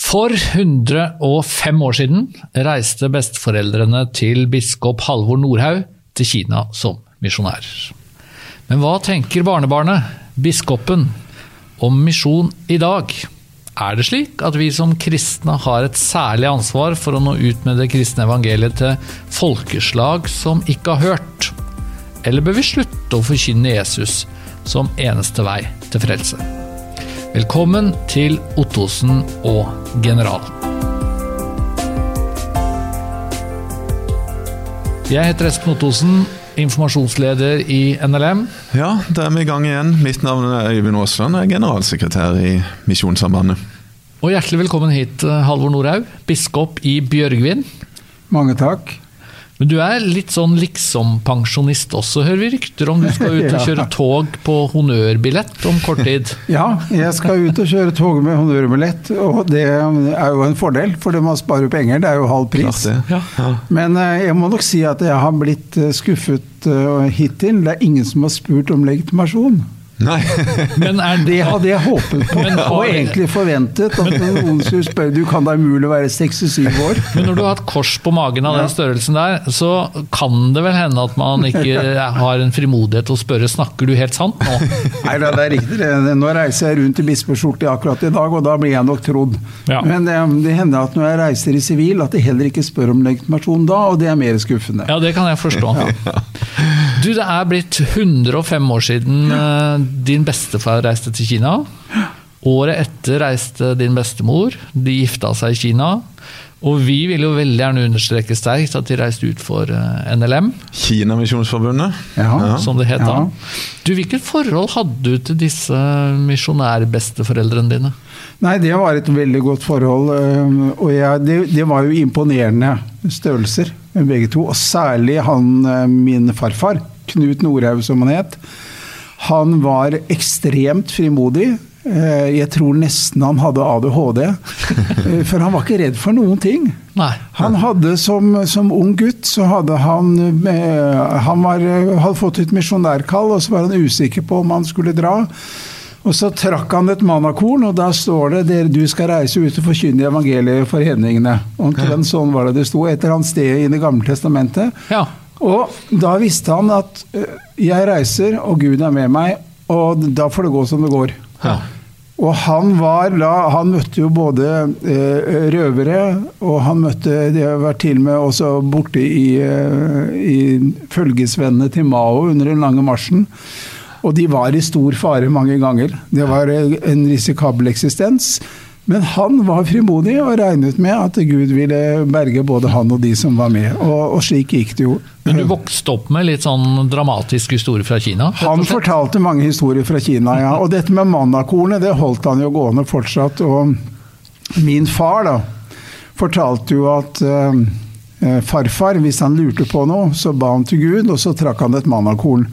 For 105 år siden reiste besteforeldrene til biskop Halvor Nordhaug til Kina som misjonær. Men hva tenker barnebarnet, biskopen, om misjon i dag? Er det slik at vi som kristne har et særlig ansvar for å nå ut med det kristne evangeliet til folkeslag som ikke har hørt? Eller bør vi slutte å forkynne Jesus som eneste vei til frelse? Velkommen til Ottosen og general. Jeg heter Espen Ottosen, informasjonsleder i NLM. Ja, da er vi i gang igjen. Mitt navn er Øyvind Aasland, jeg er generalsekretær i Misjonssambandet. Og hjertelig velkommen hit, Halvor Norhaug, biskop i Bjørgvin. Mange takk. Men du er litt sånn liksom-pensjonist også, hører vi rykter om du skal ut og kjøre tog på honnørbillett om kort tid? Ja, jeg skal ut og kjøre tog med honnørbillett, og det er jo en fordel, for man sparer penger. Det er jo halv pris. Ja. Men eh, jeg må nok si at jeg har blitt eh, skuffet eh, hittil. Det er ingen som har spurt om legitimasjon. Nei. Men er Det hadde jeg håpet på, Men har- og egentlig forventet. At noen skulle spørre du kan da umulig være 67 år. Men når du har et kors på magen av den størrelsen der, så kan det vel hende at man ikke har en frimodighet til å spørre snakker du helt sant nå? Nei det er riktig. Nå reiser jeg rundt i bispeskjorte akkurat i dag, og da blir jeg nok trodd. Ja. Men det, det hender at når jeg reiser i sivil, at de heller ikke spør om legitimasjon da, og det er mer skuffende. Ja, det kan jeg forstå. Du, det er blitt 105 år siden ja. din bestefar reiste til Kina. Året etter reiste din bestemor. De gifta seg i Kina. Og vi vil jo veldig gjerne understreke sterkt at de reiste ut for eh, NLM, Kinamisjonsforbundet. Ja. som det het da. Ja. Du, Hvilket forhold hadde du til disse misjonærbesteforeldrene dine? Nei, det var et veldig godt forhold. Og jeg, det, det var jo imponerende størrelser, begge to. Og særlig han, øh, min farfar, Knut Nordhaug som han het. Han var ekstremt frimodig. Eh, Jeg tror nesten han hadde ADHD. Eh, For han var ikke redd for noen ting. Nei. Han hadde som, som ung gutt så hadde han eh, Han var, hadde fått et misjonærkall, og så var han usikker på om han skulle dra. Og så trakk han et mannakorn, og da står det dere, du skal reise ut og forkynne evangeliet for hedningene. Omtrent sånn var det det sto, et eller annet sted i Det gamle testamentet. Ja. Og da visste han at eh, jeg reiser, og Gud er med meg, og da får det gå som det går. ja. Og han var da Han møtte jo både eh, røvere, og han møtte De har vært til og med også borte i, eh, i følgesvennene til Mao under den lange marsjen. Og de var i stor fare mange ganger. Det var eh, en risikabel eksistens. Men han var frimodig og regnet med at Gud ville berge både han og de som var med. Og, og slik gikk det jo. Men du vokste opp med litt sånn dramatisk historie fra Kina? Han fortalte mange historier fra Kina, ja. Og dette med mannakornet, det holdt han jo gående fortsatt. Og min far, da, fortalte jo at eh, eh, farfar, hvis han lurte på noe, så ba han til Gud, og så trakk han et mannakorn.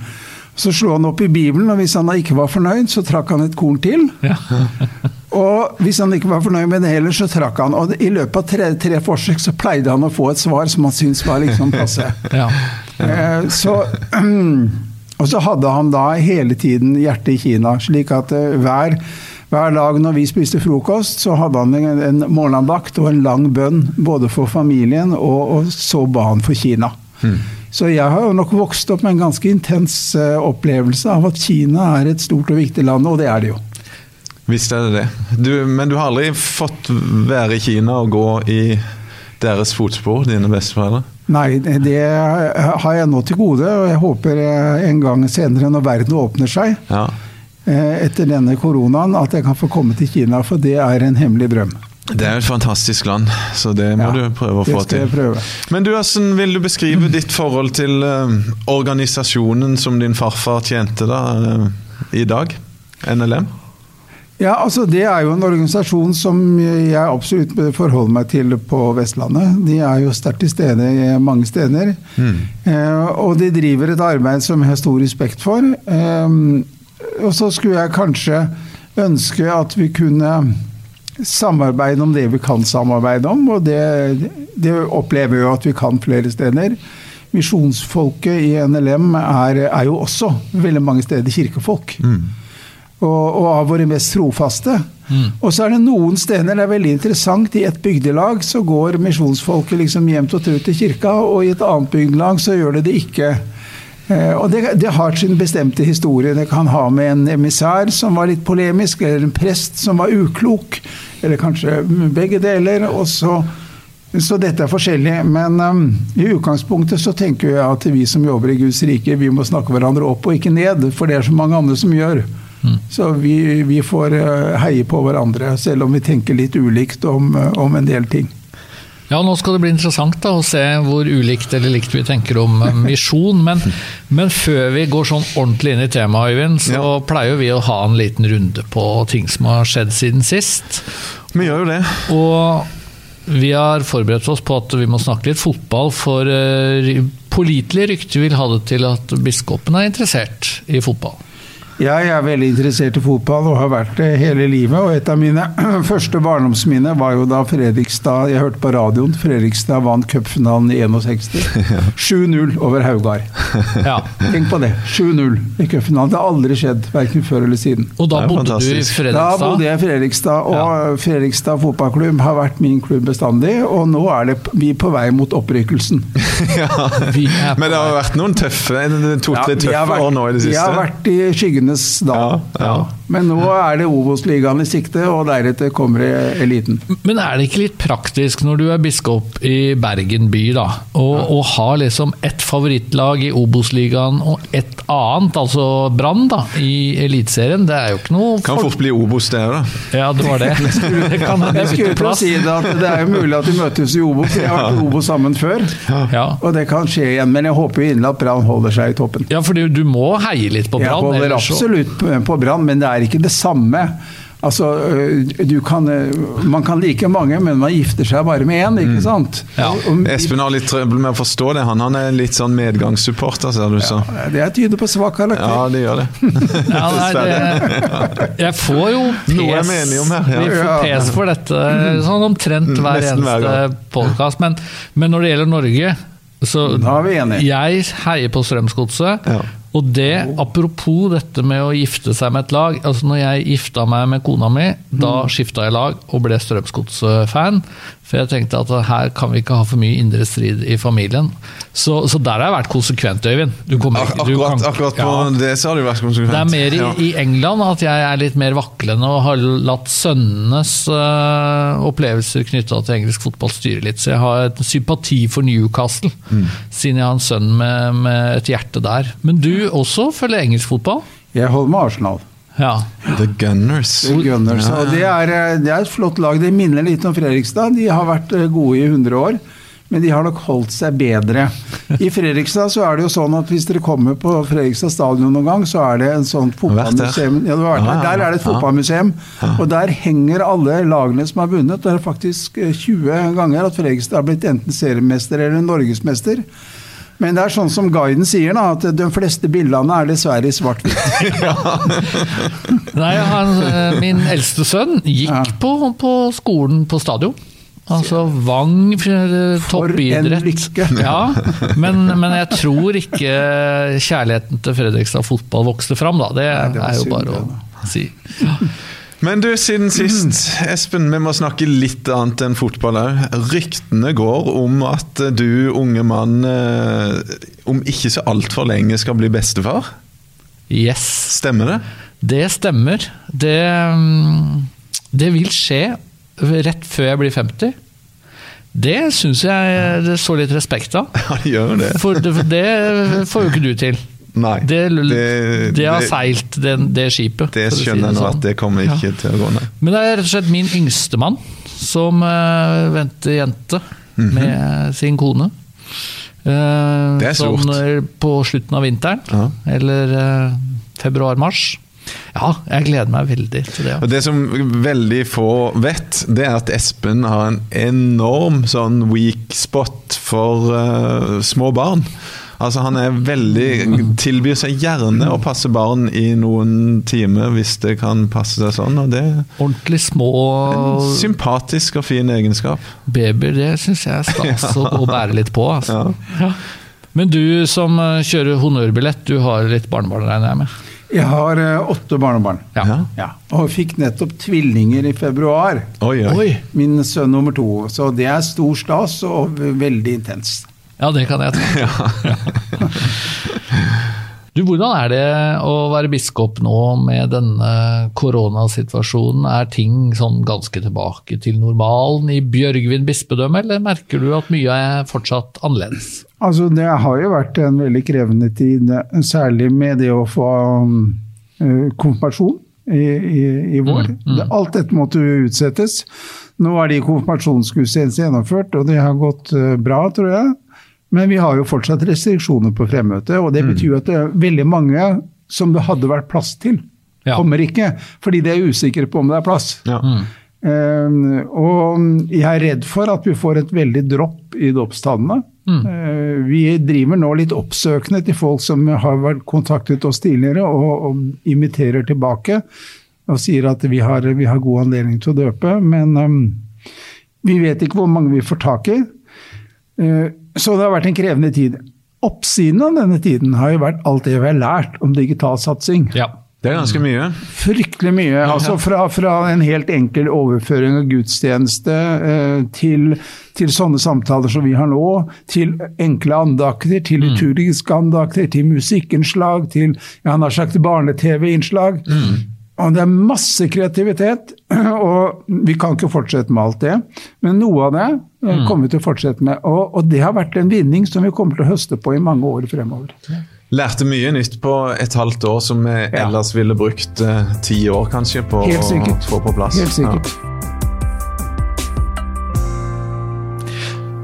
Så slo han opp i Bibelen, og hvis han da ikke var fornøyd, så trakk han et korn til. Ja. Og hvis han ikke var fornøyd med det heller, så trakk han. Og i løpet av tre, tre forsøk så pleide han å få et svar som han syntes var liksom passe. Ja. Eh, Så, og så hadde han da hele tiden hjertet i Kina, slik at eh, hver, hver dag når vi spiste frokost, så hadde han en, en morgenandakt og en lang bønn både for familien, og, og så ba han for Kina. Så jeg har jo nok vokst opp med en ganske intens eh, opplevelse av at Kina er et stort og viktig land, og det er det jo. Visst er det det. Du, men du har aldri fått være i Kina og gå i deres fotspor, dine besteforeldre? Nei, det har jeg nå til gode, og jeg håper eh, en gang senere, når verden åpner seg, Ja. eh, etter denne koronaen at jeg kan få komme til Kina, for det er en hemmelig drøm. Det er et fantastisk land, så det må Ja, du prøve å få til. prøve. Men du, hvordan vil du beskrive ditt forhold til uh, organisasjonen som din farfar tjente da, uh, i dag? NLM? Ja, altså Det er jo en organisasjon som jeg absolutt bør forholde meg til på Vestlandet. De er jo sterkt til stede mange steder. Eh, og de driver et arbeid som jeg har stor respekt for. Og så skulle jeg kanskje ønske at vi kunne samarbeide om det vi kan samarbeide om, og det, det opplever jo at vi kan flere steder. Misjonsfolket i NLM er, er jo også veldig mange steder kirkefolk. og, og av våre mest trofaste. Og så er det noen steder det er veldig interessant. I et bygdelag så går misjonsfolket liksom jevnt og trutt til kirka, og i et annet bygdelag så gjør det det ikke. Eh, og det, det har sin bestemte historie. Det kan ha med en emissær som var litt polemisk, eller en prest som var uklok, eller kanskje begge deler. og så så dette er forskjellig, men um, i utgangspunktet så tenker jeg at vi som jobber i Guds rike, vi må snakke hverandre opp og ikke ned, for det er så mange andre som gjør. Mm. Så vi, vi får uh, heie på hverandre, selv om vi tenker litt ulikt om, uh, om, en del ting. Ja, Nå skal det bli interessant da, å se hvor ulikt eller likt vi tenker om uh, misjon. Men, men, før vi går sånn ordentlig inn i temaet, Øyvind, så ja. pleier vi å ha en liten runde på ting som har skjedd siden sist. Vi gjør jo det. Og vi har forberedt oss på at vi må snakke litt fotball, for uh, pålitelige rykter vil ha det til at biskopen er interessert i fotball. Jeg er veldig interessert i fotball og har vært det hele livet. Og et av mine første barndomsminner var jo da Fredrikstad Jeg hørte på radioen. Fredrikstad vant cupfinalen i 61. 7-0 over Haugar. Ja. Tenk på det. 7-0 i cupfinalen. Det har aldri skjedd, verken før eller siden. Og da bodde du i Fredrikstad? Da bodde jeg i Fredrikstad. Og ja. Fredrikstad fotballklubb har vært min klubb bestandig. Og nå er det vi på vei mot opprykkelsen. ja. Men det har vært noen tøffe to-tre tøffe år nå i det siste? Vi har vært i skyggen Tidenes da. Ja, ja. Men nå er det Obos-ligaen i sikte, og deretter kommer eliten. Men er det ikke litt praktisk når du er biskop i Bergen by, da, og, ja. og har liksom ett favorittlag i Obos-ligaen og ett annet, altså Brann, da, i Eliteserien? Det er jo ikke noe Kan fort bli Obos, det da. Ja, det var det. det kan jeg skulle til å si det, at det er jo mulig at de møtes i Obos. Vi har vært i Obos sammen før, og det kan skje igjen. Men jeg håper jo inderlig at Brann holder seg i toppen. Ja, for du må heie litt på Brann? Jeg holder absolutt på Brann, men det er er ikke det samme. Altså, kan, man kan like mange, men man gifter seg bare med én, ikke mm. sant? Ja. Espen har litt trøbbel med å forstå det. Han, han er litt sånn medgangssupporter, ser du så. Ja, det tyder på svak karakter. Ja, det gjør det. ja, nei, det jeg får jo pes, her, ja. Vi får pes for dette sånn omtrent hver hver eneste podkast. Men, men, når det gjelder Norge, så jeg heier på Strømsgodset. Ja. Og det, apropos dette med å gifte seg med et lag altså når jeg gifta meg med kona mi, da mm. skifta jeg lag og ble Strømsgods-fan. For jeg tenkte at her kan vi ikke ha for mye indre strid i familien. Så, så der har jeg vært konsekvent, Øyvind. Kommer, akkurat, kan, akkurat, på ja. det så har du vært konsekvent. Det er mer i, ja. i, England at jeg er litt mer vaklende og har latt sønnenes uh, opplevelser knytta til engelsk fotball styre litt. Så jeg har et sympati for Newcastle, mm. siden jeg har en sønn med, med et hjerte der. Men du også følger engelsk fotball? Jeg holder med Arsenal. Ja. The Gunners. The Gunners. Ja. Og det er, eh, det er, et flott lag. Det minner litt om Fredrikstad. De har vært eh, gode i 100 år. Men de har nok holdt seg bedre. I Fredrikstad så er det jo sånn at hvis dere kommer på Fredrikstad stadion noen gang, så er det en sånn fotballmuseum. Ja, der. der. er det et fotballmuseum. Og der henger alle lagene som har vunnet. Det er faktisk 20 eh, ganger at Fredrikstad har blitt enten seriemester eller norgesmester. Men det er sånn som guiden sier, da, at de fleste bildene er dessverre i svart-hvitt. Nei, han, eh, min eldste sønn gikk ja. på, på, skolen på stadion. Altså Vang eh, toppidrett. For en lykke! Ja, men, men, jeg tror ikke kjærligheten til Fredrikstad fotball vokste fram, da. Det, Nei, det er jo bare å si. Men du, siden sist, Espen, vi må snakke litt annet enn fotball òg. Ryktene går om at du, unge mann, eh, om ikke så altfor lenge skal bli bestefar? Yes. Stemmer det? Det stemmer. Det, mm, det vil skje rett før jeg blir 50. Det syns jeg det står litt respekt av. Ja, det gjør det. For det, det får jo ikke du til. Nei. Det, det, det har seilt det, det, skipet. Det skjønner jeg si sånn. at det kommer ikke ja. til å gå ned. Men det er rett og slett min yngste mann som uh, venter jente mm -hmm. med sin kone. Uh, det er stort. Sånn på slutten av vinteren, ja. eller uh, februar-mars. Ja, jeg gleder meg veldig til det. Og Det som veldig få vet, det er at Espen har en enorm sånn weak spot for uh, små barn. Altså Han er veldig tilbyr seg gjerne å passe barn i noen timer hvis det kan passe seg sånn. og det Ordentlig små En sympatisk og fin egenskap. Babyer, det syns jeg er stas ja. å bære litt på. Altså. Ja. Ja. Men du som eh, kjører honnørbillett, du har litt barnebarn, regner jeg med? Jeg har eh, åtte barnebarn. Ja. Ja. Og fikk nettopp tvillinger i februar. Oi. Oi! Min sønn nummer to. Så det er stor stas og veldig intenst. Ja, det kan jeg ta. Du, Hvordan er det å være biskop nå med denne koronasituasjonen? Er ting sånn ganske tilbake til normalen i Bjørgvin bispedømme, eller merker du at mye er fortsatt annerledes? Altså, det har jo vært en veldig krevende tid, særlig med det å få um, eh, konfirmasjon i, i, i vår. Det- Alt dette måtte utsettes. Nå er de konfirmasjonsgudstjenestene gjennomført, og det har gått eh, bra, tror jeg. Men vi har jo fortsatt restriksjoner på fremmøte, og det betyr jo at det er veldig mange som det hadde vært plass til, Ja. kommer ikke. Fordi de er usikre på om det er plass. Ja. Eh, og jeg er redd for at vi får et veldig dropp i dåpstallene. Eh, vi driver nå litt oppsøkende til folk som har vært kontaktet oss tidligere, og, og imiterer tilbake. Og sier at vi har, vi har god anledning til å døpe, men um, vi vet ikke hvor mange vi får tak i. Eh, så det har vært en krevende tid. Oppsiden av denne tiden har jo vært alt det vi har lært om digital satsing Ja. Det er ganske mye. fryktelig mye. altså Fra, fra en helt enkel overføring av gudstjeneste eh, til, til sånne samtaler som vi har nå, til enkle andakter, til liturgiske andakter, til musikkinnslag, til jeg har sagt barne-TV-innslag. Og Det er masse kreativitet, og vi kan ikke fortsette med alt det. Men noe av det eh, kommer vi til å fortsette med. Og, og det har vært en vinning som vi kommer til å høste på i mange år fremover. Lærte mye nytt på et halvt år som vi ellers ville brukt uh, ti år kanskje på å få på plass. Helt sikkert.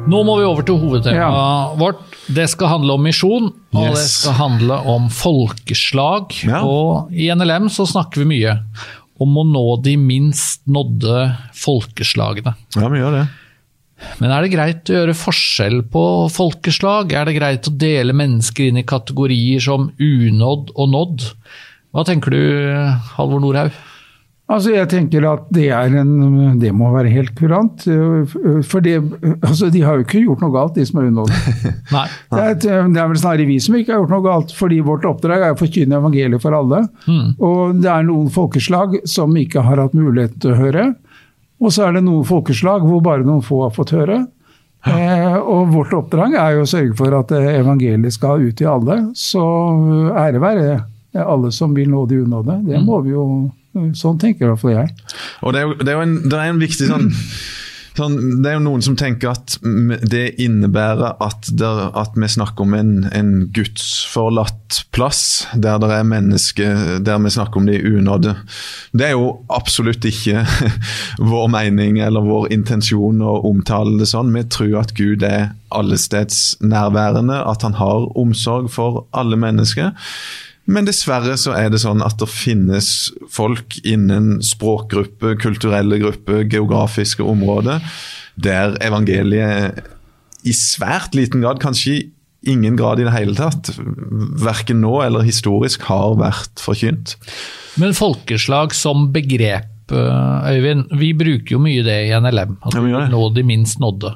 Nå må vi over til hovedtemaet vårt. Det skal handle om misjon, og det skal handle om folkeslag. Ja. Og i NLM så snakker vi mye om å nå de minst nådde folkeslagene. Ja, vi gjør det. Men er det greit å gjøre forskjell på folkeslag? Er det greit å dele mennesker inn i kategorier som unådd og nådd? Hva tenker du, Halvor Nordhaug? Altså, jeg tenker at det, er en, det må være helt kurant. For det, altså, de har jo ikke gjort noe galt, de som er. Nei. Det, er det er vel snarere vi som ikke har gjort noe galt, fordi vårt oppdrag er å forkynne evangeliet for alle. Og det er noen folkeslag som ikke har hatt muligheten til å høre. Og så er det noen folkeslag hvor bare noen få har fått høre. Eh, og vårt oppdrag er jo å sørge for at eh, evangeliet skal ut til alle. Så ære være alle som vil nå de unådde. Det må vi jo Sånn tenker i hvert fall jeg. Og det er det er jo en, det er en viktig sånn, sånn Det er jo noen som tenker at det innebærer at, der, at vi snakker om en, en gudsforlatt plass, der det er mennesker der vi snakker om de unådde. Det er jo absolutt ikke vår mening eller vår intensjon å omtale det sånn. Vi tror at Gud er allestedsnærværende, at han har omsorg for alle mennesker. Men dessverre så er det sånn at det finnes folk innen språkgruppe, kulturelle gruppe, geografiske områder, der evangeliet i svært liten grad, kanskje i ingen grad i det hele tatt, verken nå eller historisk, har vært forkynt. Men folkeslag som begrep, Øyvind, vi bruker jo mye det i NLM. Altså Ja, nå de minst nådde.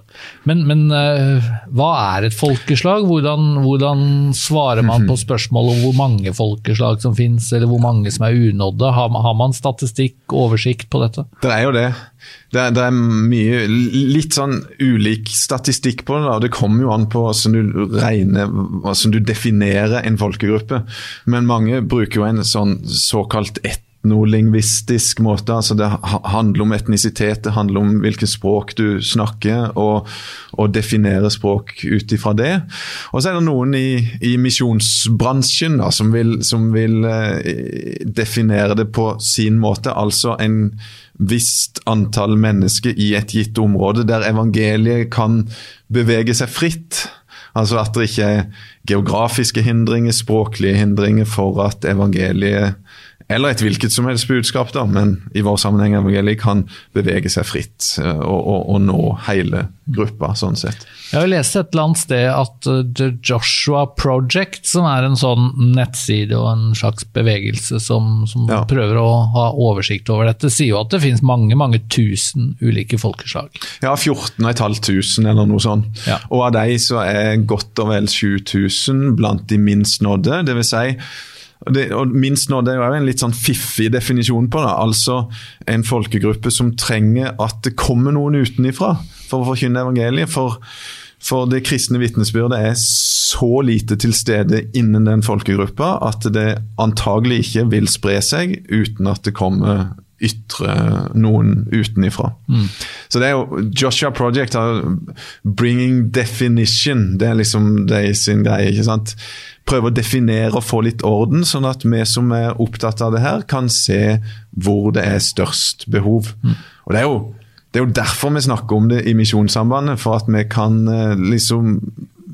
Men, men uh, hva er et folkeslag? Hvordan, hvordan svarer man på spørsmål om hvor mange folkeslag som finnes, eller hvor mange som er unådde? Har, man- har man statistikk, oversikt på dette? Det er jo det. Det er, det er mye litt sånn ulik statistikk på det. da. Det kommer jo an på hvordan du regner, hvordan du definerer en folkegruppe. Men mange bruker jo en sånn såkalt etnolingvistisk måte. altså Det handler om etnisitet, det handler om hvilket språk du snakker, og, og definere språk ut ifra det. Og så er det noen i, i misjonsbransjen da, som vil, som vil eh, definere det på sin måte. Altså en visst antall mennesker i et gitt område der evangeliet kan bevege seg fritt. Altså at det ikke er geografiske hindringer, språklige hindringer for at evangeliet eller et hvilket som helst budskap, da, men i vår sammenheng evangeliet kan bevege seg fritt eh, og, og, og nå hele gruppa, sånn sett. Jeg har lest et eller annet sted at uh, The Joshua Project, som er en sånn nettside og en slags bevegelse som, som Ja. prøver å ha oversikt over dette, sier jo at det finnes mange mange tusen ulike folkeslag. Ja, 14 500 eller noe sånt. Ja. Og av de så er godt og vel 7000 blant de minst nådde. Det vil si, det, og minst nå, det er jo en litt sånn fiffig definisjon på det. Altså en folkegruppe som trenger at det kommer noen utenifra for å forkynne evangeliet. For, for det kristne vitnesbyrdet er så lite til stede innen den folkegruppa at det antagelig ikke vil spre seg uten at det kommer ytre noen utenifra. Mm. Så det er jo Joshua Project har 'bringing definition'. Det er liksom det sin greie. ikke sant? Prøve å definere og få litt orden, sånn at vi som er opptatt av det her, kan se hvor det er størst behov. Mm. Og det er, jo, det er jo derfor vi snakker om det i Misjonssambandet, for at vi kan eh, liksom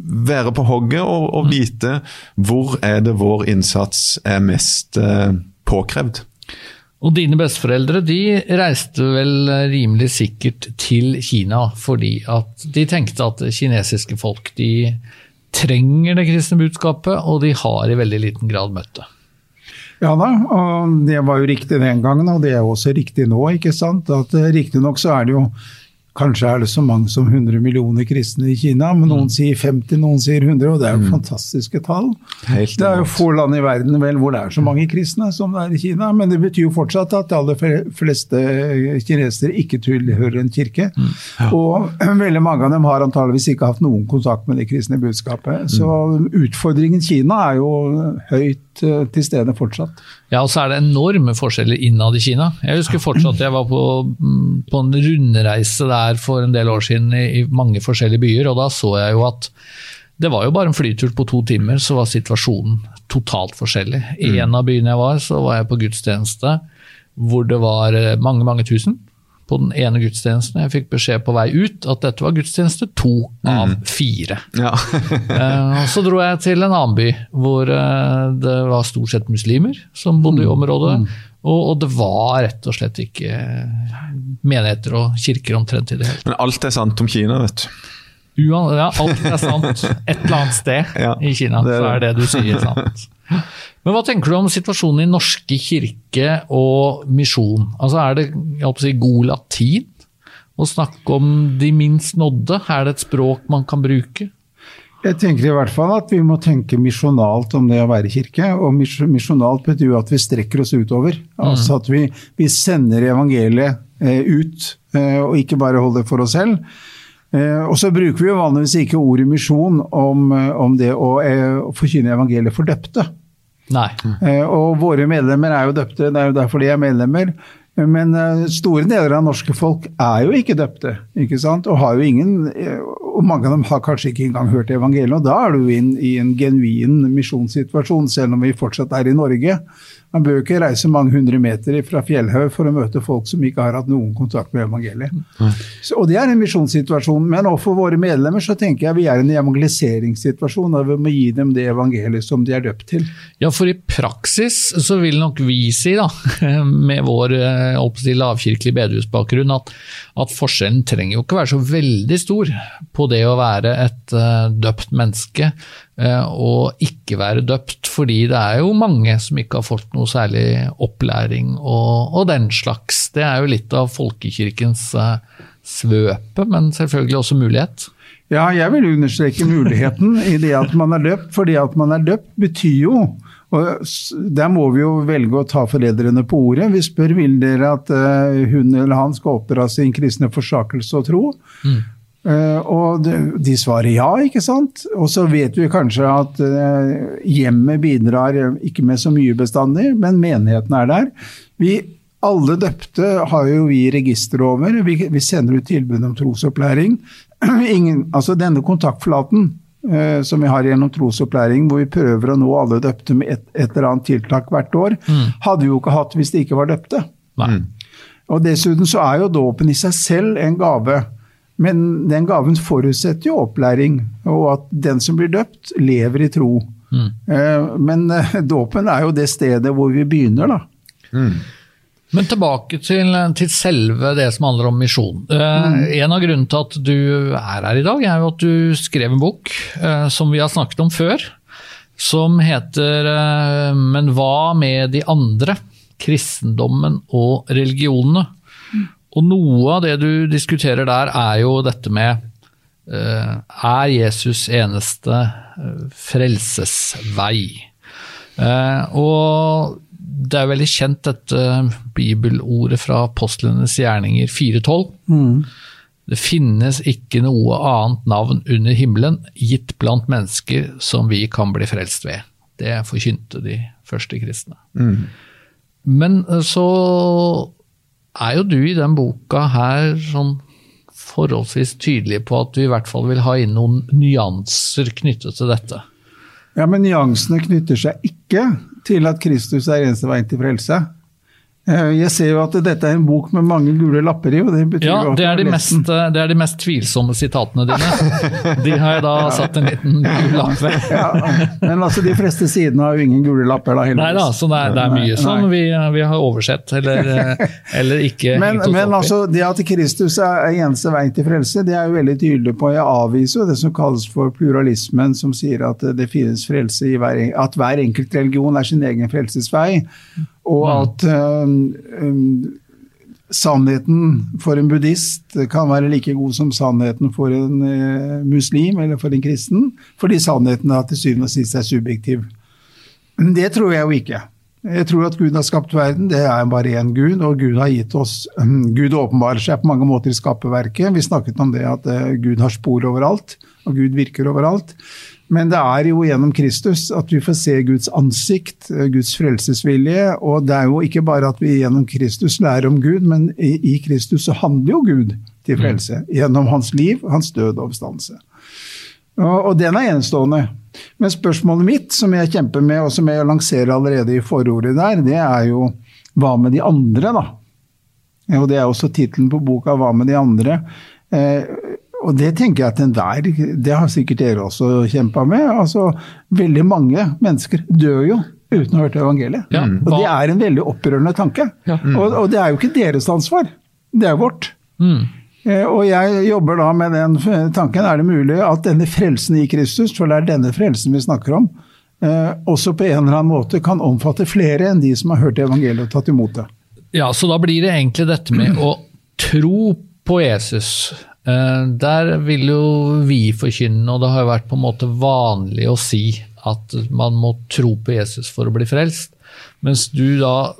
være på hogget og, og vite hvor er det vår innsats er mest eh, påkrevd. Og dine besteforeldre de reiste vel rimelig sikkert til Kina fordi at de tenkte at kinesiske folk de trenger det kristne budskapet, og de har i veldig liten grad møtt det. Ja da, og det var jo riktig den gangen, og det er også riktig nå. ikke sant? Eh, Riktignok så er det jo Kanskje er det så mange som 100 millioner kristne i Kina, men noen mm. sier 50, noen sier 100, og det er jo mm. fantastiske tall. Helt det er jo få land i verden vel hvor det er så mange kristne som det er i Kina, men det betyr jo fortsatt at de aller fleste kinesere ikke tilhører en kirke. Mm. Ja. Og veldig mange av dem har antageligvis ikke hatt noen kontakt med det kristne budskapet. Så mm. utfordringen Kina er jo høyt eh, til stede fortsatt. Ja, og så er det enorme forskjeller innad i Kina. Jeg husker fortsatt jeg var på, mm, på en rundreise der for en del år siden i, i mange forskjellige byer, og da så jeg jo at det var jo bare en flytur på to timer, så var situasjonen totalt forskjellig. I mm. en av byene jeg var, så var jeg på gudstjeneste hvor det var eh, mange, mange tusen på den ene gudstjenesten. Jeg fikk beskjed på vei ut at dette var gudstjeneste to av mm. fire. Ja. uh, så dro jeg til en annen by hvor uh, det var stort sett muslimer som bodde i mm. området. Mm. Og, og, det var rett og slett ikke menigheter og kirker omtrent i det hele Men alt er sant om Kina, vet du. Uan, ja, alt er sant. Et eller annet sted ja, i Kina det så er det du sier sant. Men hva tenker du om situasjonen i norske kirke og misjon? Altså Er det si, god latin å snakke om de minst nådde? Er det et språk man kan bruke? Jeg tenker i hvert fall at vi må tenke misjonalt om det å være kirke. Og misjonalt betyr jo at vi strekker oss utover. Mm. Altså at vi, vi sender evangeliet eh, ut, eh, og ikke bare holder det for oss selv. Eh, og så bruker vi jo vanligvis ikke ordet misjon om, om det å, å forkynne evangeliet for døpte. Nei. Eh, og våre medlemmer er jo døpte, det er jo derfor de er medlemmer. Men eh, store deler av norske folk er jo ikke døpte, ikke sant? og har jo ingen eh, og mange av dem har kanskje ikke engang hørt evangeliet. og Da er du inn i en genuin misjonssituasjon, selv om vi fortsatt er i Norge. Man bør ikke reise mange hundre meter fra Fjellhaug for å møte folk som ikke har hatt noen kontakt med evangeliet. Så, og Det er en misjonssituasjon. Men overfor våre medlemmer så tenker jeg vi er i en evangeliseringssituasjon. og vi må gi dem det evangeliet som de er døpt til. Ja, for i praksis så vil nok vi si, da, med vår lavkirkelige lavkirkelig bedehusbakgrunn, at, at forskjellen trenger jo ikke være så veldig stor på det å være et uh, døpt menneske Eh, og ikke være døpt, fordi det er jo mange som ikke har fått noe særlig opplæring og, og den slags. Det er jo litt av folkekirkens eh, svøpe, men selvfølgelig også mulighet. Ja, jeg vil understreke muligheten i det at man er døpt, fordi at man er døpt betyr jo og Der må vi jo velge å ta foreldrene på ordet. Vi spør vil dere at uh, hun eller han skal oppdra sin kristne forsakelse og tro. Mm. Uh, og de, svarer ja, ikke sant. Og så vet vi kanskje at uh, hjemmet bidrar ikke med så mye bestandig, men menigheten er der. Vi alle døpte har jo vi register over. Vi, vi sender ut tilbud om trosopplæring. Ingen, altså denne kontaktflaten eh, som vi har gjennom trosopplæring, hvor vi prøver å nå alle døpte med et, et eller annet tiltak hvert år, mm. hadde vi jo ikke hatt hvis de ikke var døpte. Nei. Og dessuten så er jo dåpen i seg selv en gave. Men den gaven forutsetter jo opplæring, og at den som blir døpt, lever i tro. Mm. Eh, men eh, dåpen er jo det stedet hvor vi begynner, da. Mm. Men tilbake til, til, selve det som handler om misjon. Eh, mm. En av grunnene til at du er her i dag, er jo at du skrev en bok som vi har snakket om før. Som heter 'Men hva med de andre? Kristendommen og religionene'. Og noe av det du diskuterer der, er jo dette med uh, Er Jesus eneste uh, frelsesvei? Eh, og det er veldig kjent dette bibelordet fra apostlenes gjerninger 4.12. Det finnes ikke noe annet navn under himmelen gitt blant mennesker som vi kan bli frelst ved. Det forkynte de første kristne. Men eh, så er jo du i den boka her sånn forholdsvis tydelig på at du i hvert fall vil ha inn noen nyanser knyttet til dette. Ja, Men nyansene knytter seg ikke til at Kristus er eneste veien til frelse. Eh, Jeg ser jo at dette er en bok med mange gule lapper i. og Det betyr Ja, jo at det er, de mest, det er de mest tvilsomme sitatene dine. De har jeg da satt en liten gul lapp ved. Ja, men altså, de fleste sidene har jo ingen gule lapper, da. Nei da, så det er, det er mye som vi, vi har oversett, eller, eller ikke Men, men altså, det at Kristus er er eneste vei til frelse, det er jo veldig tydelig på. Jeg avviser jo det som kalles for pluralismen, som sier at det finnes frelse i hver, at hver enkelt religion er sin egen frelsesvei. Og at øhm, øhm, sannheten for en buddhist kan være like god som sannheten for en uh, muslim eller for en kristen, fordi sannheten er til syvende og sist er subjektiv. Det tror jeg jo ikke. Jeg tror at Gud har skapt verden, det er bare én Gud, og Gud har gitt oss Gud åpenbarer seg på mange måter i skaperverket. Vi snakket om det at eh, Gud har spor overalt, og Gud virker overalt. Men det er jo gjennom Kristus at vi får se Guds ansikt, eh, Guds frelsesvilje. Og det er jo ikke bare at vi gjennom Kristus lærer om Gud, men i, Kristus så handler jo Gud til frelse. Gjennom hans liv, hans død og oppstandelse. Og, og den er enestående. Men spørsmålet mitt, som jeg kjemper med, og som jeg lanserer allerede i forordet der, det er jo hva med de andre, da? Og det er også tittelen på boka, Hva med de andre? Eh, og det tenker jeg at enhver Det har sikkert dere også kjempa med. altså Veldig mange mennesker dør jo uten å ha hørt evangeliet. Ja, Og det er en veldig opprørende tanke. Ja. Og, og det er jo ikke deres ansvar, det er vårt. Mm. Eh, Og jeg jobber da med den tanken. Er det mulig at denne frelsen i Kristus, for det er denne frelsen vi snakker om, eh, også på en eller annen måte kan omfatte flere enn de som har hørt evangeliet og tatt imot det? Ja, så da blir det egentlig dette med å tro på Jesus. Eh, Der vil jo vi forkynne, og det har jo vært på en måte vanlig å si at man må tro på Jesus for å bli frelst, mens du da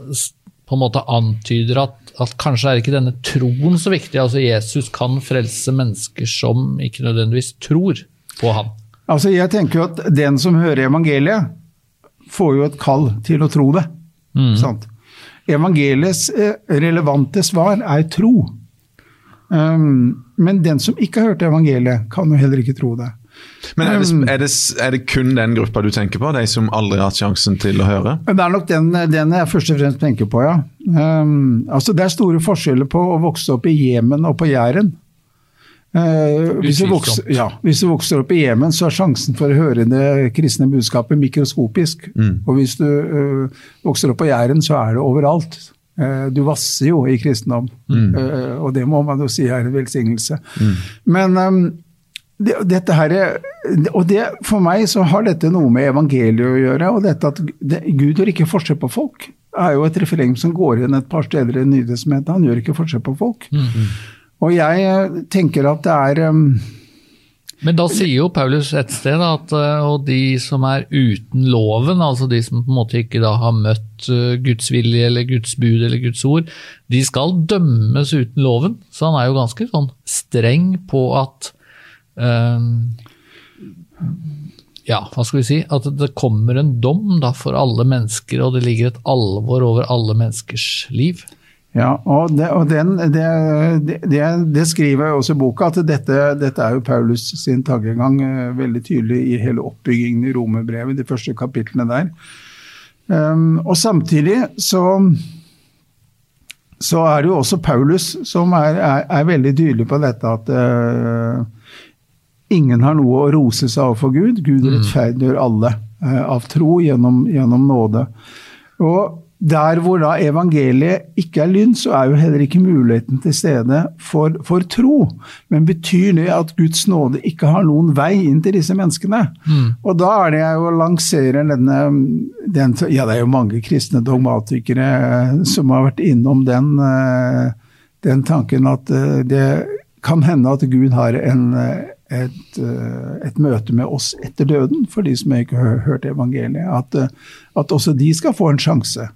på en måte antyder at, at kanskje er ikke denne troen så viktig. Altså Jesus kan frelse mennesker som ikke nødvendigvis tror på han. Altså Jeg tenker jo at den som hører evangeliet, får jo et kall til å tro det. Sant? Evangeliets eh, relevante svar er tro. Um, men den som ikke har hørt evangeliet, kan jo heller ikke tro det. Men er det, er, det, er det kun den gruppa du tenker på? De som aldri har hatt sjansen til å høre? Det er nok den, den jeg først og fremst tenker på, ja. Um, altså Det er store forskjeller på å vokse opp i Jemen og på Jæren. Uh, hvis, du vokser, ja, hvis du vokser opp i Jemen, så er sjansen for å høre det kristne budskapet mikroskopisk. Og hvis du uh, vokser opp på Jæren, så er det overalt. Uh, du vasser jo i kristendom, mm. og det må man jo si er en velsignelse. Men um, det, dette her, er- og det, For meg så har dette noe med evangeliet å gjøre. og dette at det, Gud gjør ikke forskjell på folk. er jo et refreng som går igjen et par steder i Nytestamentet. Han gjør ikke forskjell på folk. Og jeg eh, tenker at det er um, Men da sier jo Paulus et sted at eh, og de som er uten loven, altså de som på en måte ikke da har møtt eh, Guds vilje eller Guds bud eller Guds ord, de skal dømmes uten loven. Så han er jo ganske sånn streng på at eh, Ja, hva skal vi si? At det kommer en dom da for alle mennesker, og det ligger et alvor over alle menneskers liv. Ja, og, det, og den, det, det, det, skriver jeg også i boka, at dette, dette er jo Paulus sin tankegang eh, veldig tydelig i hele oppbyggingen i romerbrevet, de første kapitlene der. Um, og samtidig så, så er det jo også Paulus som er, er, er veldig tydelig på dette at uh, ingen har noe å rose seg av for Gud. Gud rettferdiggjør alle uh, av tro gjennom, gjennom nåde. Og der hvor da evangeliet ikke er lyn, så er jo heller ikke muligheten til stede for, for tro. Men betyr det at Guds nåde ikke har noen vei inn til disse menneskene? Og da er det jeg jo lanserer denne den, Ja, det er jo mange kristne dogmatikere eh, som har vært innom den, eh, den tanken at eh, det kan hende at Gud har en, et, et, møte med oss etter døden, for de som ikke har hørt evangeliet. At, at også de skal få en sjanse.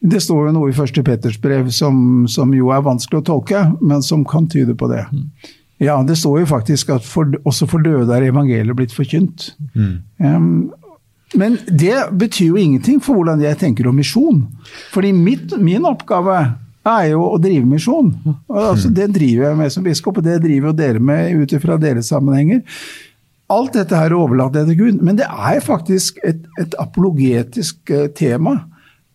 Det står jo noe i første Petters brev som, som, jo er vanskelig å tolke, men som kan tyde på det. Ja, det står jo faktisk at for, også for døde er evangeliet blitt forkynt. Mm. Um, men det betyr jo ingenting for hvordan jeg tenker om misjon. Fordi mitt, min oppgave er jo å drive misjon. Altså, det driver jeg med som biskop, og det driver jo dere med ut ifra deres sammenhenger. Alt dette her overlater jeg til Gud, men det er faktisk et, et apologetisk eh, tema.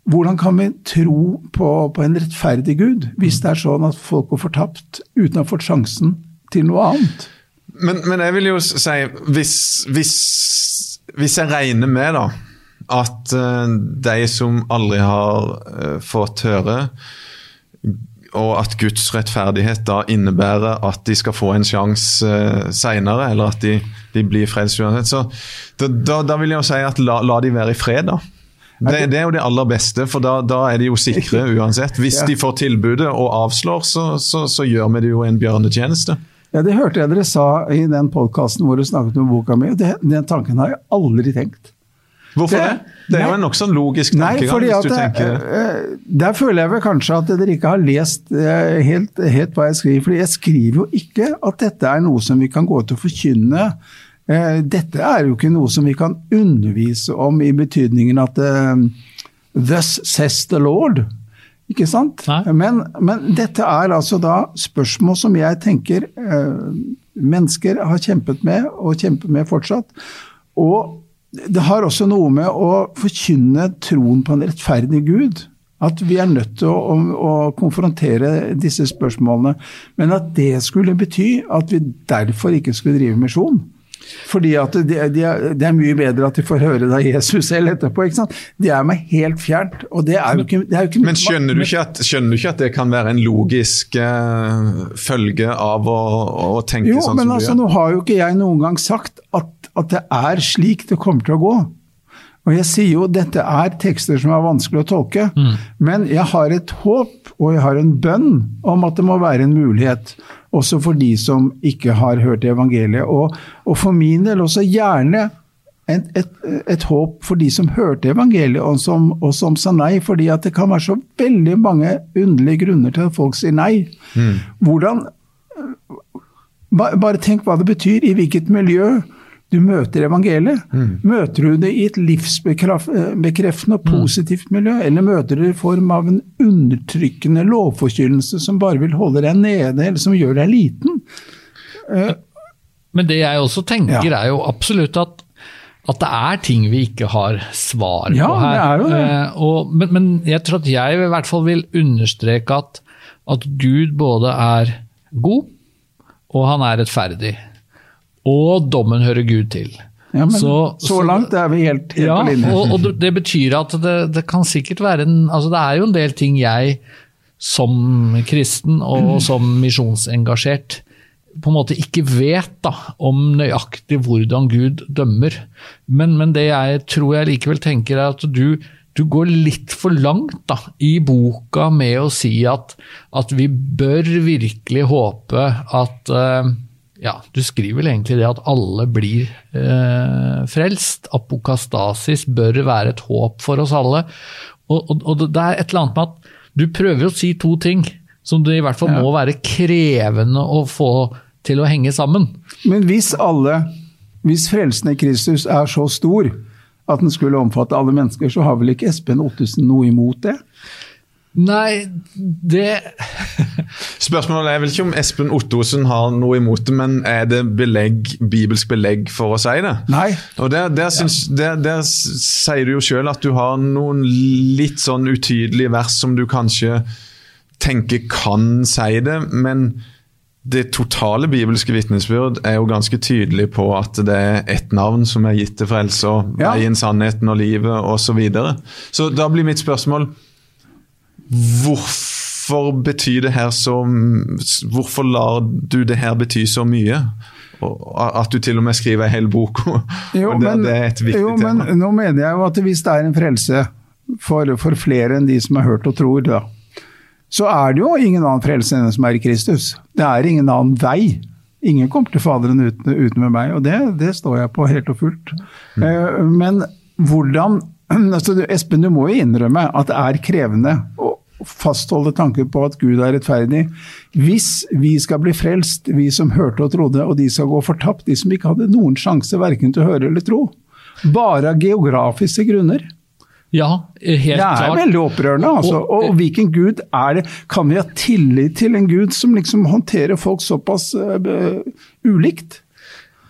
Hvordan kan vi tro på, på, en rettferdig Gud, hvis det er sånn at folk går fortapt uten å ha fått sjansen til noe annet? Men, men jeg vil jo si, hvis, hvis, hvis jeg regner med da, at uh, de som aldri har uh, fått høre og at Guds rettferdighet da innebærer at de skal få en sjanse uh, seinere, eller at de, de blir frelst uansett. Så da, da, da, vil jeg jo si at la, la de være i fred, da. Det, det, er jo det aller beste, for da, da er de jo sikre uansett. Hvis ja. de får tilbudet og avslår, så, så, så gjør vi det jo en bjørnetjeneste. Ja, Det hørte jeg dere sa i den podkasten hvor du snakket om boka mi. Den tanken har jeg aldri tenkt. Hvorfor det? Det, er jo en nokså logisk tankegang. hvis du tenker... Uh, der føler jeg vel kanskje at dere ikke har lest uh, helt, helt, hva jeg skriver. For jeg skriver jo ikke at dette er noe som vi kan gå til å forkynne. Uh, dette er jo ikke noe som vi kan undervise om i betydningen at Thus says the Lord. Ikke sant? Men, men, dette er altså da spørsmål som jeg tenker mennesker har kjempet med, og kjemper med fortsatt. Og det har også noe med å forkynne troen på en rettferdig Gud. At vi er nødt til å, å, å, konfrontere disse spørsmålene. Men at det skulle bety at vi derfor ikke skulle drive misjon. Fordi at det, de det, er mye bedre at de får høre det av Jesus selv etterpå. ikke sant? Det er meg helt fjernt. og det er jo ikke, er jo ikke Men skjønner du, at, skjønner du, ikke at, det kan være en logisk uh, følge av å, å tenke jo, sånn som men altså, du gjør? Nå har jo ikke jeg noen gang sagt at at det er slik det kommer til å gå. Og jeg sier jo dette er tekster som er vanskelig å tolke, mm. men jeg har et håp og jeg har en bønn om at det må være en mulighet også for de som ikke har hørt evangeliet. Og, og for min del også gjerne et, et, et, håp for de som hørte evangeliet og som, og som, sa nei, fordi at det kan være så veldig mange underlige grunner til at folk sier nei. Mm. Hvordan Bare tenk hva det betyr, i hvilket miljø du møter evangeliet. Mm. Møter du det i et livsbekreftende og mm. positivt miljø, eller møter du det i form av en undertrykkende lovforkynnelse som bare vil holde deg nede, eller som gjør deg liten? Uh, Men det jeg også tenker, ja. er jo absolutt at, at det er ting vi ikke har svar ja, på her. Det er jo det. Uh, og, men, men, jeg tror at jeg i hvert fall vil understreke at, at Gud både er god, og han er rettferdig. Og dommen hører Gud til. Ja, men så, så, langt er vi helt, helt ja, på linje. Og, og, det betyr at det, det, kan sikkert være en altså Det er jo en del ting jeg som kristen og mm. som misjonsengasjert på en måte ikke vet da, om nøyaktig hvordan Gud dømmer. Men, men, det jeg tror jeg likevel tenker, er at du, du går litt for langt da, i boka med å si at, at vi bør virkelig håpe at uh, ja, du skriver vel egentlig det at alle blir eh, frelst. Apokastasis bør være et håp for oss alle. Og, og, og, det er et eller annet med at du prøver å si to ting som det i hvert fall ja. må være krevende å få til å henge sammen. Men hvis alle, hvis frelsen i Kristus er så stor at den skulle omfatte alle mennesker, så har vel ikke Espen Ottesen noe imot det? Nei, det Spørsmålet er vel ikke om Espen Ottosen har noe imot det, men er det belegg, bibelsk belegg for å si det? Nei. Og Der, der, syns, der, der sier du jo sjøl at du har noen litt sånn utydelige vers som du kanskje tenker kan si det, men det totale bibelske vitnesbyrd er jo ganske tydelig på at det er ett navn som er gitt til frelse, og veien, sannheten og livet osv. Så, videre. så da blir mitt spørsmål Hvorfor betyr det her så Hvorfor lar du det her bety så mye? At du til og med skriver en hel bok. Jo, det, men, det er et viktig jo, tema. Men nå mener jeg jo at hvis det er en frelse for, for flere enn de som har hørt og tror, da, så er det jo ingen annen frelse enn den som er i Kristus. Det er ingen annen vei. Ingen kommer til Faderen uten, uten med meg, og det, det, står jeg på helt og fullt. Mm. Uh, men hvordan altså, Espen, du må jo innrømme at det er krevende å fastholde tanken på at Gud er rettferdig. Hvis vi skal bli frelst, vi som hørte og trodde, og de skal gå fortapt, de som ikke hadde noen sjanse verken til å høre eller tro, bare av geografiske grunner. Ja, helt klart. Det er klart. veldig opprørende. Altså. Og, og, hvilken gud er det? Kan vi ha tillit til en gud som liksom håndterer folk såpass uh, ulikt?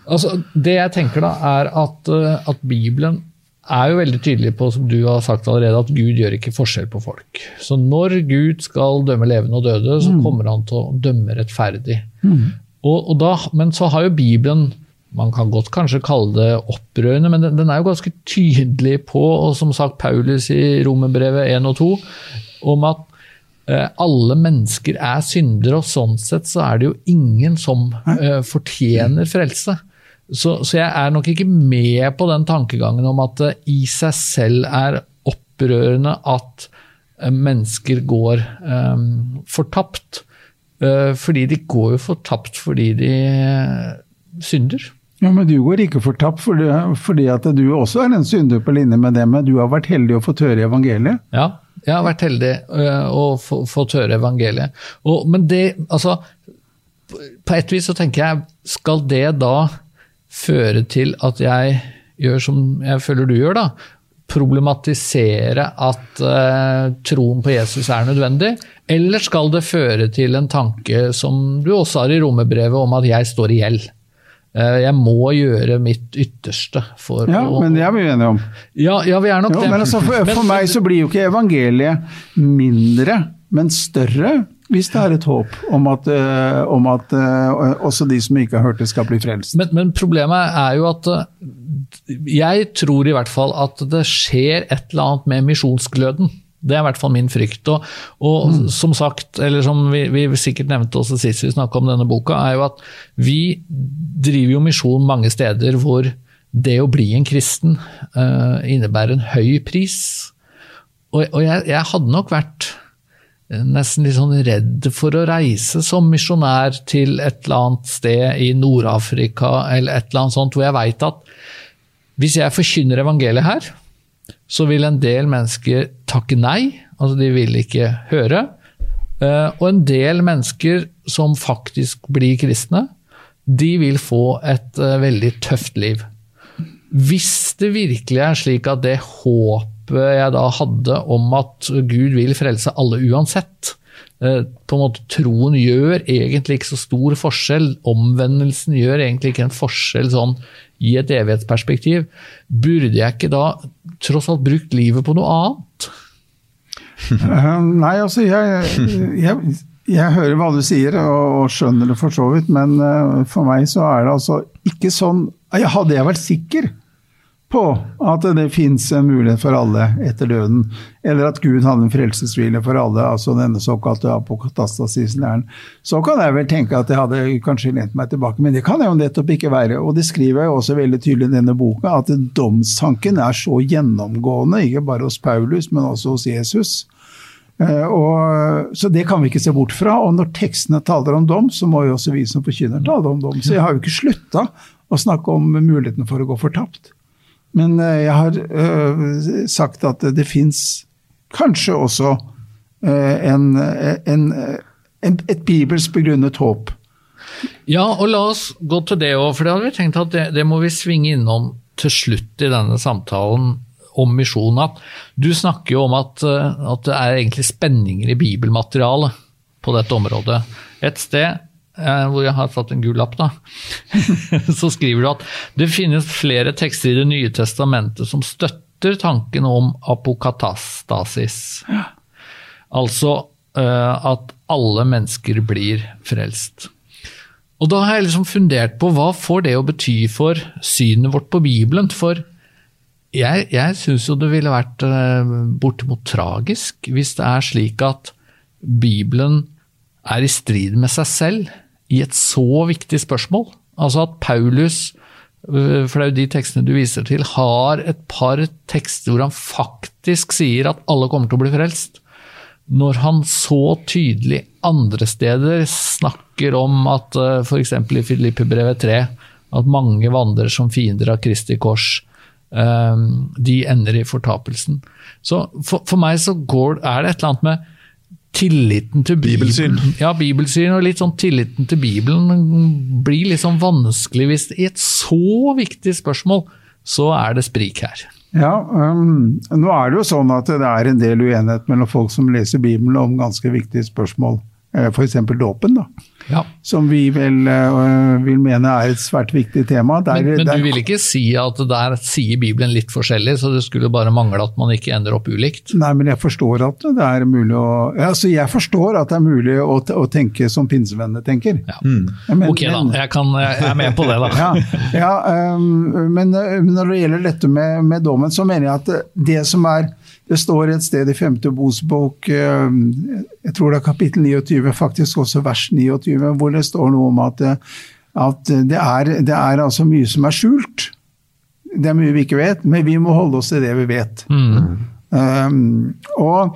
Altså, det jeg tenker da, er at, at, Bibelen er jo veldig tydelig på, som du har sagt allerede, at Gud gjør ikke forskjell på folk. Så når Gud skal dømme levende og døde, så mm. kommer han til å dømme rettferdig. Mm. Og, og da, men så har jo Bibelen man kan godt kanskje kalle det opprørende, men den, den, er jo ganske tydelig på, og som sagt Paulus i Romerbrevet 1 og 2, om at eh, alle mennesker er syndere, og sånn sett så er det jo ingen som eh, fortjener frelse. Så, så, jeg er nok ikke med på den tankegangen om at det i seg selv er opprørende at eh, mennesker går um, fortapt. Uh, fordi de går jo fortapt fordi de eh, synder. Ja, Men du går ikke fortapt fordi, fordi at du også er en synder på linje med dem. Men du har vært heldig å fått høre evangeliet? Ja, jeg har vært heldig å få, fått høre evangeliet. Og, men det, altså På et vis så tenker jeg, skal det da føre til at jeg gjør som jeg føler du gjør, da? Problematisere at uh, troen på Jesus er nødvendig? Eller skal det føre til en tanke som du også har i romerbrevet om at jeg står i gjeld? Eh, jeg må gjøre mitt ytterste for ja, å Ja, men det er vi enige om. Ja, ja vi er nok jo, det. Men altså, for, for, meg så blir jo ikke evangeliet mindre, men større. Hvis det er et håp om at, uh, om at uh, også de som ikke har hørt det, skal bli frelst. Men, men, problemet er jo at uh, jeg tror i hvert fall at det skjer et eller annet med misjonsgløden. Det er i hvert fall min frykt. Og, og mm. som sagt, eller som vi, vi, sikkert nevnte også sist vi snakka om denne boka, er jo at vi driver jo misjon mange steder hvor det å bli en kristen uh, innebærer en høy pris. Og, og jeg, jeg, hadde nok vært nesten litt sånn redd for å reise som misjonær til et eller annet sted i Nord-Afrika eller et eller annet sånt, hvor jeg veit at hvis jeg forkynner evangeliet her, så vil en del mennesker takke nei, altså de vil ikke høre. Eh, og en del mennesker som faktisk blir kristne, de vil få et eh, veldig tøft liv. Hvis det virkelig er slik at det håpet jeg da hadde om at Gud vil frelse alle uansett, eh, på en måte Troen gjør egentlig ikke så stor forskjell. Omvendelsen gjør egentlig ikke en forskjell sånn i et evighetsperspektiv. Burde jeg ikke da tross alt brukt livet på noe annet? Uh, nei, altså jeg, jeg, jeg, hører hva du sier og, skjønner det for så vidt, men uh, for meg så er det altså ikke sånn Hadde jeg vært sikker på at det fins en mulighet for alle etter døden, eller at Gud hadde en frelsesvilje for alle, altså denne såkalte apokatastasislæren, så kan jeg vel tenke at jeg hadde kanskje lent meg tilbake, men det kan jeg jo nettopp ikke være. Og det skriver jeg også veldig tydelig i denne boka, at domstanken er så gjennomgående, ikke bare hos Paulus, men også hos Jesus. Eh, og, så det kan vi ikke se bort fra. Og når tekstene taler om dom, så må jo også vi som forkynner tale om dom. Så jeg har jo ikke slutta å snakke om muligheten for å gå fortapt. Men eh, jeg har uh, sagt at det fins kanskje også uh, en, en, en, et bibelsk begrunnet håp. Ja, og la oss gå til det òg, for det hadde vi tenkt at det, det, må vi svinge innom til slutt i denne samtalen om misjonen. Du snakker jo om at, at det er egentlig spenninger i bibelmaterialet på dette området. Et sted Eh, hvor jeg har satt en gul lapp, da, så skriver du at det finnes flere tekster i Det nye testamentet som støtter tanken om apokatastasis. Altså uh, at alle mennesker blir frelst. Og da har jeg liksom fundert på hva får det å bety for synet vårt på Bibelen? For jeg, jeg syns jo det ville vært uh, bortimot tragisk hvis det er slik at Bibelen er i strid med seg selv i et så viktig spørsmål. Altså at Paulus, øh, for det er jo de tekstene du viser til, har et par tekster hvor han faktisk sier at alle kommer til å bli frelst. når han så tydelig andre steder snakker om at uh, f.eks. i Filippebrevet 3 at mange vandrer som fiender av Kristi kors. Um, de ender i fortapelsen. Så for, for, meg så går, er det et eller annet med tilliten til Bibelsyn. Bibelen. Ja, bibelsyn og litt sånn tilliten til Bibelen blir litt sånn vanskelig hvis i et så viktig spørsmål så er det sprik her. Ja, um, nå er det jo sånn at det er en del uenighet mellom folk som leser Bibelen om ganske viktige spørsmål. Eh, F.eks. dåpen, da. Ja. Som vi vel uh, vil mene er et svært viktig tema. Der, men, men der, du vil ikke si at der sier Bibelen litt forskjellig, så det skulle bare mangle at man ikke ender opp ulikt? Nei, men jeg forstår at det er mulig å altså Jeg forstår at det er mulig å, å tenke som pinsevennene tenker. Ja. Mm. Men, ok, da. Jeg, kan, jeg, er med på det, da. ja, ja um, men, men når det gjelder dette med, med dommen, så mener jeg at det som er det står et sted i femte Mosebok, jeg tror det er kapittel 29, faktisk også vers 29, hvor det står noe om at, at det, er, det, er, altså mye som er skjult. Det er mye vi ikke vet, men vi må holde oss til det vi vet. Mm. Um, og,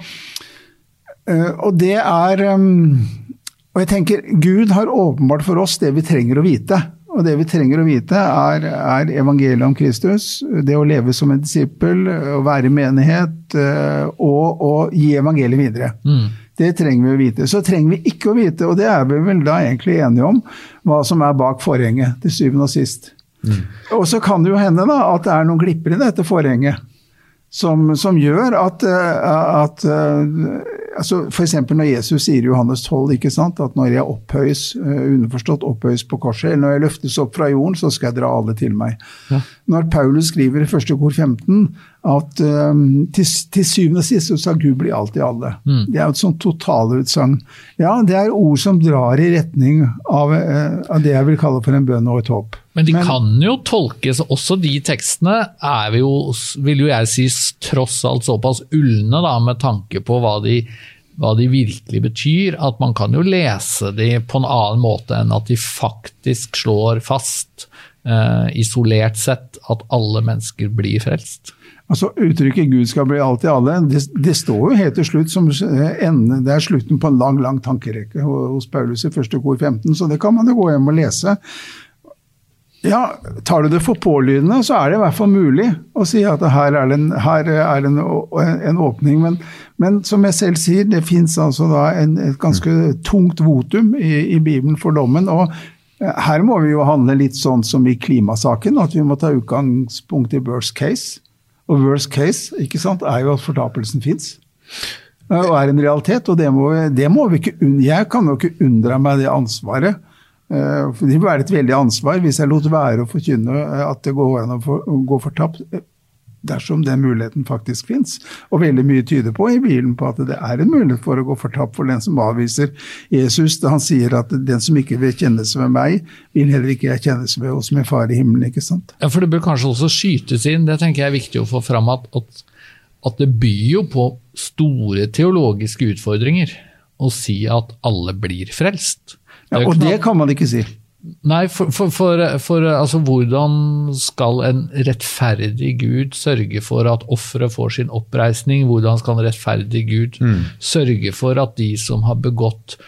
og, det er um, Og jeg tenker, Gud har åpenbart for oss det vi trenger å vite. Og det vi trenger å vite, er, er, evangeliet om Kristus. Det å leve som en disippel, å være i menighet og å gi evangeliet videre. Mm. Det trenger vi å vite. Så trenger vi ikke å vite, og det er vi vel da egentlig enige om, hva som er bak forhenget, til syvende og sist. Mm. Og så kan det jo hende da, at det er noen glipper i dette forhenget. Som, som, gjør at, at altså F.eks. når Jesus sier i Johannes 12 ikke sant, at når jeg opphøyes, underforstått opphøyes på korset, eller når jeg løftes opp fra jorden, så skal jeg dra alle til meg. Ja. Når Paulus skriver i første kor 15 at um, til, til, syvende og sist så skal Gud bli alt i alle. Mm. Det er jo et sånt totalutsagn. Ja, det er ord som drar i retning av, uh, av det jeg vil kalle for en bønn og et håp. Men de Men, kan jo tolkes, også de tekstene er vi jo, vil jo jeg si, tross alt såpass ulne da, med tanke på hva de, hva de virkelig betyr, at man kan jo lese de på en annen måte enn at de faktisk slår fast, eh, isolert sett, at alle mennesker blir frelst. Altså Uttrykket 'Gud skal bli alt i alle', det, det, står jo helt til slutt som ende, det er slutten på en lang lang tankerekke hos Paulus i første kor 15, så det kan man jo gå hjem og lese. Ja, Tar du det for pålydende, så er det i hvert fall mulig å si at her er det en, er en, en åpning. Men, men, som jeg selv sier, det fins altså en, et ganske tungt votum i, i, Bibelen for dommen. og her må vi jo handle litt sånn som i klimasaken, at vi må ta utgangspunkt i worst case. Og worst case ikke sant, er jo at fortapelsen fins. Og er en realitet. Og det må, det må vi ikke Jeg kan jo ikke unndra meg det ansvaret. For det vil være et veldig ansvar hvis jeg lot være å forkynne at det går an å gå fortapt, dersom den muligheten faktisk fins. Og veldig mye tyder på i Bibelen på at det er en mulighet for å gå fortapt for den som avviser Jesus. da Han sier at den som ikke vil kjennes ved meg, vil heller ikke jeg kjennes ved hos min far i himmelen. ikke sant? Ja, for Det bør kanskje også skytes inn, det tenker jeg er viktig å få fram, at, at det byr jo på store teologiske utfordringer å si at alle blir frelst. Ja, og det kan man ikke si. Nei, for, for, for, for altså, hvordan skal en rettferdig Gud sørge for at offeret får sin oppreisning? Hvordan skal en rettferdig Gud mm. sørge for at de som har begått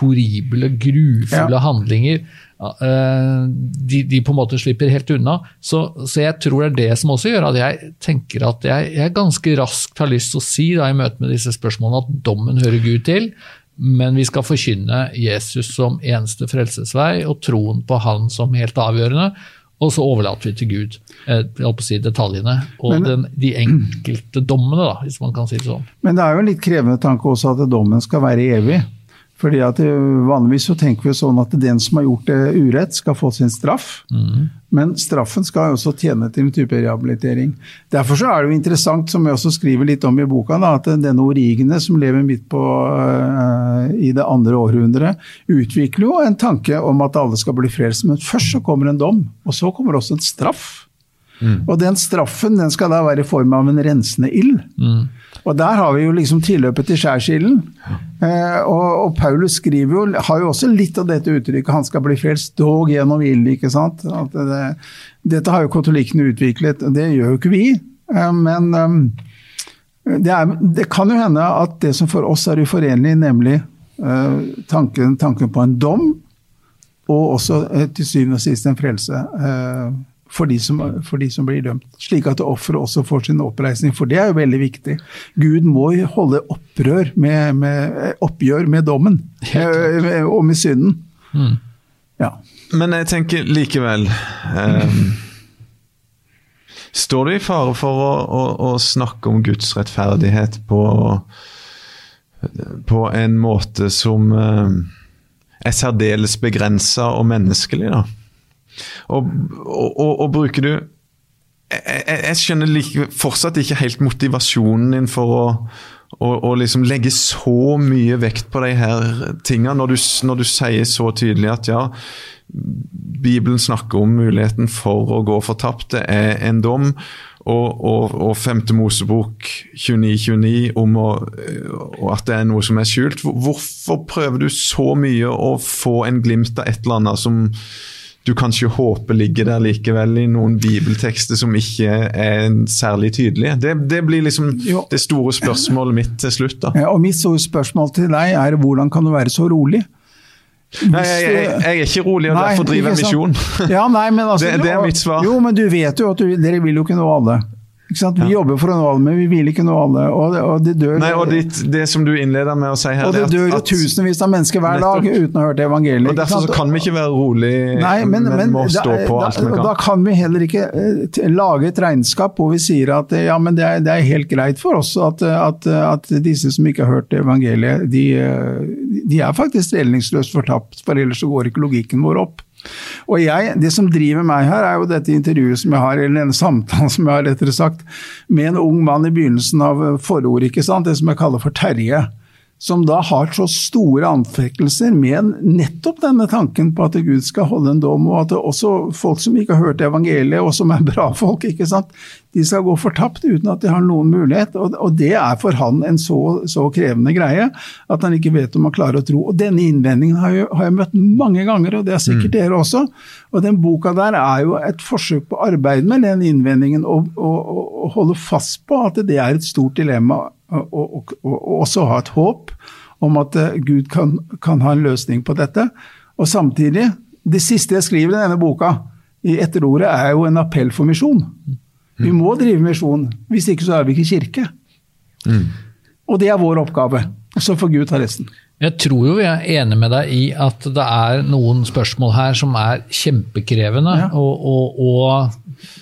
horrible, grufulle ja. handlinger, de, de, på en måte slipper helt unna. Så, så, jeg tror det er det som også gjør at jeg tenker at jeg, jeg ganske raskt har lyst til å si da, i møte med disse spørsmålene at dommen hører Gud til. Men vi skal forkynne Jesus som eneste frelsesvei og troen på Han som helt avgjørende. Og så overlater vi til Gud eh, si detaljene og men, den, de enkelte dommene, da, hvis man kan si det sånn. Men det er jo en litt krevende tanke også at dommen skal være evig. Fordi at Vanligvis så tenker vi sånn at den som har gjort det urett, skal få sin straff. Mm. Men straffen skal jo også tjene til en type rehabilitering. Derfor så er det jo interessant, som jeg også skriver litt om i boka, da, at denne Origene, som lever midt på uh, i det andre århundret, utvikler jo en tanke om at alle skal bli frelst. Men først så kommer en dom, og så kommer også en straff. Mm. Og den straffen den skal da være i form av en rensende ild. Mm. Og der har vi jo liksom tilløpet til skjærsilden. Eh, og, og, Paulus skriver jo, har jo også litt av dette uttrykket 'han skal bli frelst dog gjennom ilden'. ikke sant? Det, dette har jo katolikkene utviklet, og det gjør jo ikke vi. Eh, men, det, er, det, kan jo hende at det som for oss er uforenlig, nemlig uh, tanken, tanken, på en dom, og også uh, til syvende og sist en frelse uh, for, de som, for, de som, blir dømt. Slik at offeret også får sin oppreisning, for det er jo veldig viktig. Gud må holde opprør med, med, oppgjør med dommen og med synden. Mm. Ja. Men jeg tenker likevel um Står du i fare for å, å, å snakke om Guds rettferdighet på, på en måte som eh, er særdeles begrensa og menneskelig, da? Og, og, og, bruker du Jeg, jeg skjønner like, fortsatt ikke helt motivasjonen din for å, å liksom legge så mye vekt på de her tingene, når når du sier så tydelig at ja, Bibelen snakker om muligheten for å gå fortapt. Det er en dom. Og, og, og 5. Mosebok 29-29 om å, at det er noe som er skjult. Hvorfor prøver du så mye å få en glimt av et eller annet som du kanskje håper ligger der likevel i noen bibeltekster som ikke er særlig tydelige? Det, det blir liksom jo. det store spørsmålet mitt til slutt. da. Ja, og Mitt store spørsmål til deg er hvordan kan du være så rolig? Nei, jeg, jeg, jeg, er ikke rolig, og nei, derfor driver jeg misjon. Ja, nei, men altså, det, det, er mitt svar. Jo, men du vet jo at du, dere vil jo ikke nå alle. Vi ja. jobber for å nå alle, men vi vil ikke nå alle. Og det, og det dør Nei, og det, det, som du innleder med å si her Og det dør jo tusenvis av mennesker hver dag uten å ha hørt evangeliet. Og Derfor så kan vi ikke være rolig, Nei, men, men, men må stå på da, alt vi kan. Da kan vi heller ikke uh, lage et regnskap hvor vi sier at ja, men det er, det er helt greit for oss at, at, at, disse som ikke har hørt evangeliet, de, eh, de er faktisk redningsløst fortapt, for ellers så går ikke logikken vår opp. Og jeg, Det som driver meg her, er jo dette intervjuet som jeg har, eller denne samtalen som jeg har rettere sagt, med en ung mann i begynnelsen av forordet, ikke sant? det som jeg kaller for Terje som da har så store anfektelser med nettopp denne tanken på at Gud skal holde en dom, og at også folk som ikke har hørt evangeliet, og som er bra folk, ikke sant, de skal gå fortapt uten at de har noen mulighet. Og, det er for han en så, så, krevende greie at han ikke vet om han klarer å tro. Og denne innvendingen har jeg, har jeg møtt mange ganger, og det er sikkert mm. dere også. Og den boka der er jo et forsøk på å arbeide med den innvendingen og, og, og holde fast på at det er et stort dilemma og, og, og, også ha et håp om at eh, Gud kan, kan, ha en løsning på dette. Og samtidig, det siste jeg skriver i denne boka, i etterordet, er jo en appell for misjon. Vi må drive misjon, hvis ikke så er vi ikke kirke. Mm. Og det er vår oppgave. Så får Gud ta resten. Jeg tror jo vi er enige med deg i at det er noen spørsmål her som er kjempekrevende. Ja. Og, og, og,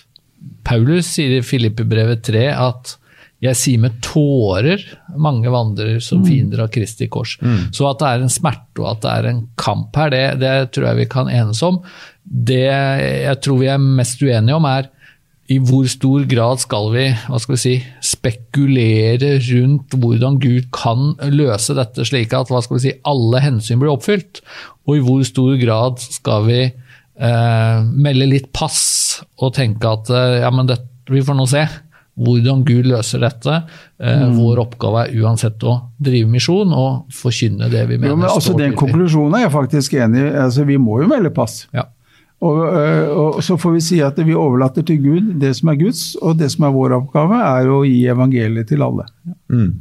Paulus sier i Filippebrevet 3 at jeg sier med tårer mange vandrer som mm. fiender av Kristi kors. Mm. Så at det er en smerte og at det er en kamp her, det, det tror jeg vi kan enes om. Det jeg tror vi er mest uenige om, er i hvor stor grad skal vi, skal vi si, spekulere rundt hvordan Gud kan løse dette slik at hva skal vi si, alle hensyn blir oppfylt? Og i hvor stor grad skal vi eh, melde litt pass og tenke at eh, ja, men det, vi får nå se hvordan Gud løser dette. Eh, mm. Vår oppgave er uansett å drive misjon og forkynne det vi mener. Jo, men altså, Den konklusjonen er jeg faktisk enig i. Altså, vi må jo melde pass. Ja. Og, eh, og, Så får vi si at vi overlater til Gud det som er Guds, og det som er vår oppgave, er å gi evangeliet til alle. Mm.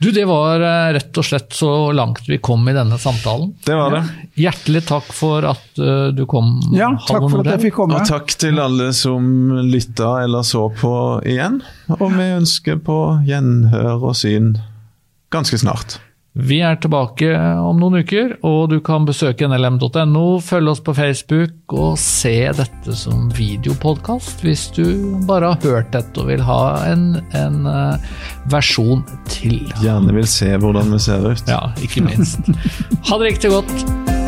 Du, Det var eh, rett og slett så langt vi kom i denne samtalen. Det var det. Hjertelig takk for at uh, du kom. Ja, takk for at jeg fikk komme. Og takk til alle som lytta eller så på igjen. Og vi ønsker på gjenhør og syn ganske snart. Vi er tilbake om noen uker, og du kan besøke nlm.no, følge oss på Facebook og se dette som videopodkast hvis du bare har hørt dette og vil ha en, en uh, versjon til. Gjerne vil se hvordan vi ser ut. Ja, ikke minst. Ha det riktig godt.